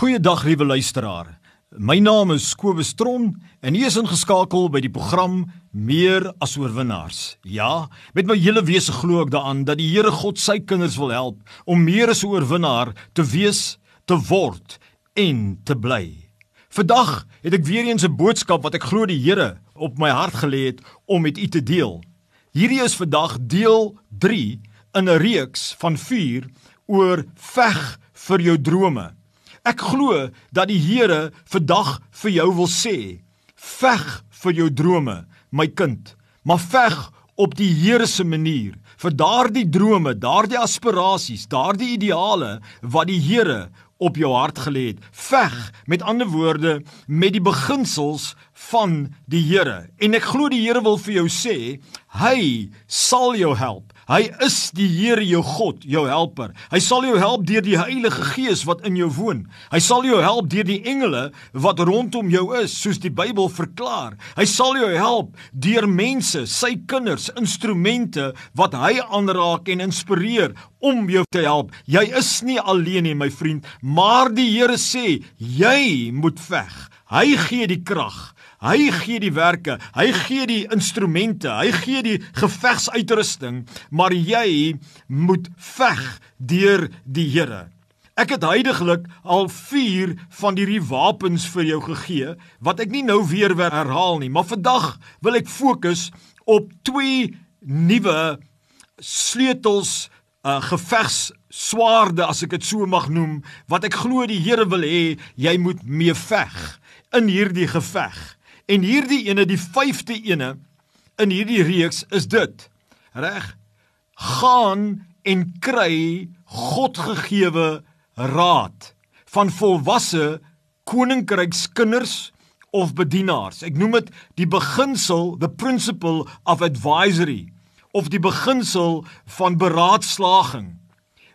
Goeiedag liewe luisteraar. My naam is Kobus Tron en u is ingeskakel by die program Meer as oorwinnaars. Ja, met my hele wese glo ek daaraan dat die Here God sy kinders wil help om meer as 'n oorwinnaar te wees, te word en te bly. Vandag het ek weer eens 'n boodskap wat ek glo die Here op my hart gelê het om met u te deel. Hierdie is vandag deel 3 in 'n reeks van 4 oor veg vir jou drome. Ek glo dat die Here vandag vir jou wil sê: Veg vir jou drome, my kind, maar veg op die Here se manier vir daardie drome, daardie aspirasies, daardie ideale wat die Here op jou hart gelê het. Veg met ander woorde met die beginsels van die Here. En ek glo die Here wil vir jou sê, hy sal jou help. Hy is die Here jou God, jou helper. Hy sal jou help deur die Heilige Gees wat in jou woon. Hy sal jou help deur die engele wat rondom jou is, soos die Bybel verklaar. Hy sal jou help deur mense, sy kinders, instrumente wat hy aanraak en inspireer om jou te help. Jy is nie alleen nie, my vriend, maar die Here sê jy moet veg. Hy gee die krag. Hy gee die werke, hy gee die instrumente, hy gee die gevegsuitrusting, maar jy moet veg deur die Here. Ek het heidaglik al 4 van hierdie wapens vir jou gegee wat ek nie nou weer weer herhaal nie, maar vandag wil ek fokus op twee nuwe sleutels uh gevegs swaarde as ek dit so mag noem wat ek glo die Here wil hê jy moet mee veg in hierdie geveg. En hierdie ene, die 5de ene in hierdie reeks is dit. Reg? Gaan en kry Godgegewe raad van volwasse koninkrykskinders of bedienaars. Ek noem dit die beginsel, the principle of advisory of die beginsel van beraadslaging.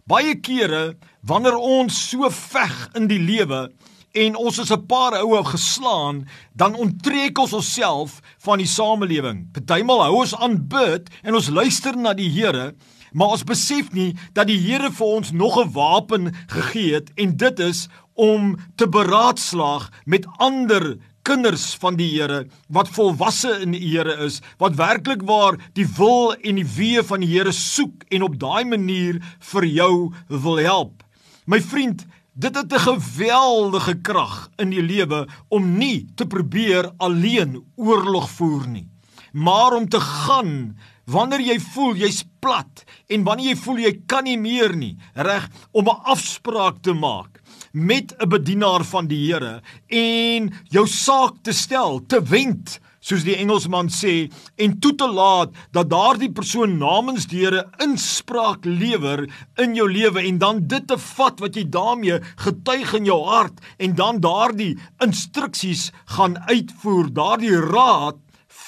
Baie kere wanneer ons so veg in die lewe, en ons is 'n paar oue geslaan, dan onttrek ons onsself van die samelewing. Partymal hou ons aan bid en ons luister na die Here, maar ons besef nie dat die Here vir ons nog 'n wapen gegee het en dit is om te beraadslaag met ander kinders van die Here wat volwasse in die Here is, wat werklik waar die wil en die wee van die Here soek en op daai manier vir jou wil help. My vriend, Dit het 'n geweldige krag in die lewe om nie te probeer alleen oorlog voer nie, maar om te gaan wanneer jy voel jy's plat en wanneer jy voel jy kan nie meer nie, reg om 'n afspraak te maak met 'n bedienaar van die Here en jou saak te stel, te wend soos die Engelsman sê en toe te laat dat daardie persoon namens die Here inspraak lewer in jou lewe en dan dit te vat wat jy daarmee getuig in jou hart en dan daardie instruksies gaan uitvoer, daardie raad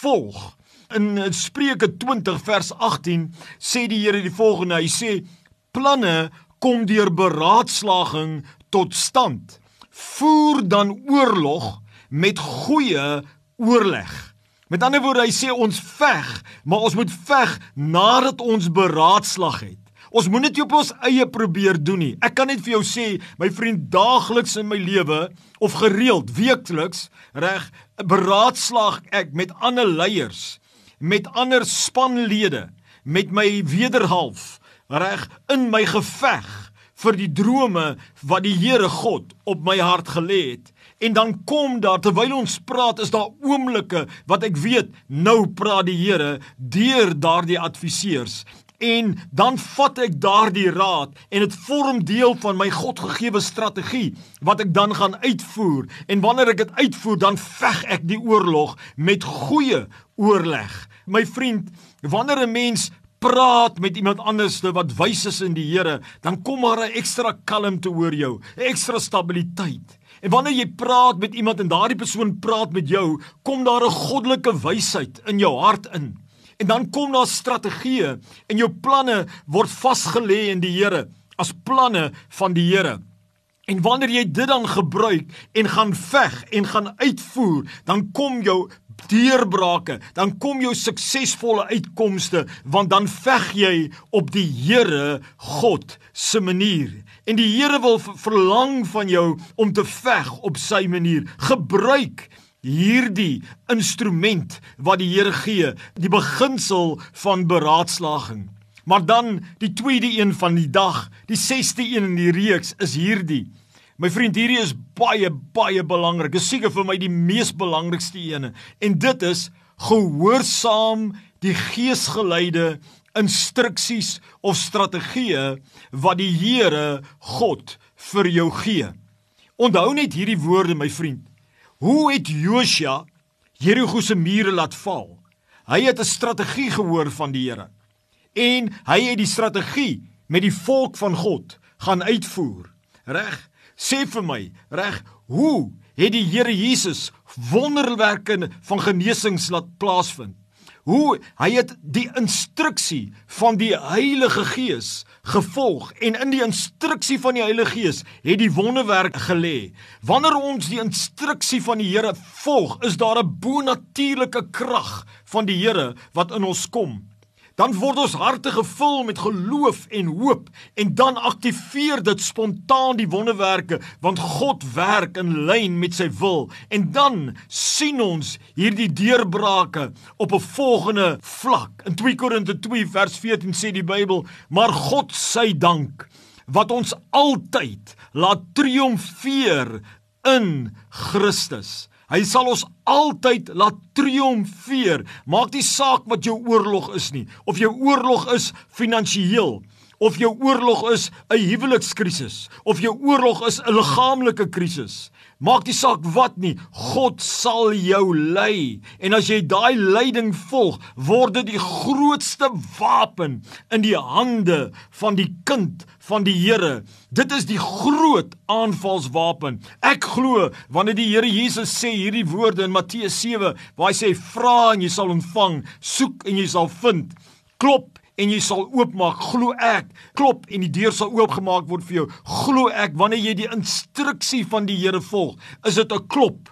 volg. In Spreuke 20 vers 18 sê die Here die volgende, hy sê planne kom deur beraadslaging tot stand. Voer dan oorlog met goeie oorleg. Met ander woorde, hy sê ons veg, maar ons moet veg nadat ons beraadslag het. Ons moenie dit op ons eie probeer doen nie. Ek kan net vir jou sê, my vriend, daagliks in my lewe of gereeld, weekliks, reg, beraadslag ek met ander leiers, met ander spanlede, met my wederhalf, reg, in my geveg vir die drome wat die Here God op my hart gelê het. En dan kom daar terwyl ons praat is daar oomblikke wat ek weet nou praat die Here deur daardie adviseurs. En dan vat ek daardie raad en dit vorm deel van my Godgegewe strategie wat ek dan gaan uitvoer. En wanneer ek dit uitvoer dan veg ek die oorlog met goeie oorleg. My vriend wanneer 'n mens praat met iemand anderste wat wys is in die Here dan kom maar 'n ekstra kalmte oor jou ekstra stabiliteit En wanneer jy praat met iemand en daardie persoon praat met jou, kom daar 'n goddelike wysheid in jou hart in. En dan kom daar strategieë en jou planne word vasgelê in die Here as planne van die Here. En wanneer jy dit dan gebruik en gaan veg en gaan uitvoer, dan kom jou deurbrake, dan kom jou suksesvolle uitkomste want dan veg jy op die Here God se manier. En die Here wil verlang van jou om te veg op sy manier. Gebruik hierdie instrument wat die Here gee, die beginsel van beraadslaging. Maar dan die tweede een van die dag, die 6ste een in die reeks is hierdie. My vriend, hierdie is baie baie belangrik. Dit is seker vir my die mees belangrikste een en dit is gehoorsaam die geesgeleide instruksies of strategieë wat die Here God vir jou gee. Onthou net hierdie woorde my vriend. Hoe het Josua Jerigo se mure laat val? Hy het 'n strategie gehoor van die Here. En hy het die strategie met die volk van God gaan uitvoer. Reg? Sê vir my, reg, hoe het die Here Jesus wonderwerke van genesings laat plaasvind? hoe hy het die instruksie van die Heilige Gees gevolg en in die instruksie van die Heilige Gees het die wonderwerk gelê. Wanneer ons die instruksie van die Here volg, is daar 'n bonatuurlike krag van die Here wat in ons kom dan word ons harte gevul met geloof en hoop en dan aktiveer dit spontaan die wonderwerke want God werk in lyn met sy wil. En dan sien ons hierdie deurbrake op 'n volgende vlak. In 2 Korinte 2 vers 14 sê die Bybel maar God sy dank wat ons altyd laat triomfeer in Christus Hy sal ons altyd laat triomfeer. Maak nie saak wat jou oorlog is nie, of jou oorlog is finansiëel, of jou oorlog is 'n huwelikskrisis, of jou oorlog is 'n liggaamlike krisis. Maak nie saak wat nie, God sal jou lei. En as jy daai leiding volg, word dit die grootste wapen in die hande van die kind van die Here. Dit is die groot aanvalswapen. Ek glo wanneer die Here Jesus sê hierdie woorde in Matteus 7, waar hy sê vra en jy sal ontvang, soek en jy sal vind, klop en jy sal oopmaak. Glo ek, klop en die deur sal oopgemaak word vir jou. Glo ek wanneer jy die instruksie van die Here volg, is dit 'n klop.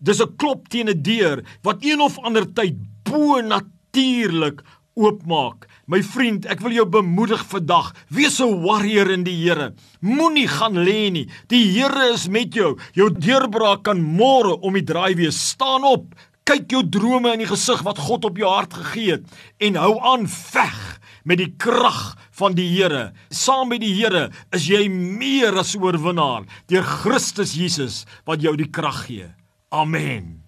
Dis 'n klop teen 'n deur wat een of ander tyd bo natuurlik oopmaak. My vriend, ek wil jou bemoedig vandag. Wees 'n warrior in die Here. Moenie gaan lê nie. Die Here is met jou. Jou deurbraak kan môre om die draai wees. Staan op. Kyk jou drome in die gesig wat God op jou hart gegee het en hou aan veg met die krag van die Here. Saam met die Here is jy meer as oorwinnaar deur Christus Jesus wat jou die krag gee. Amen.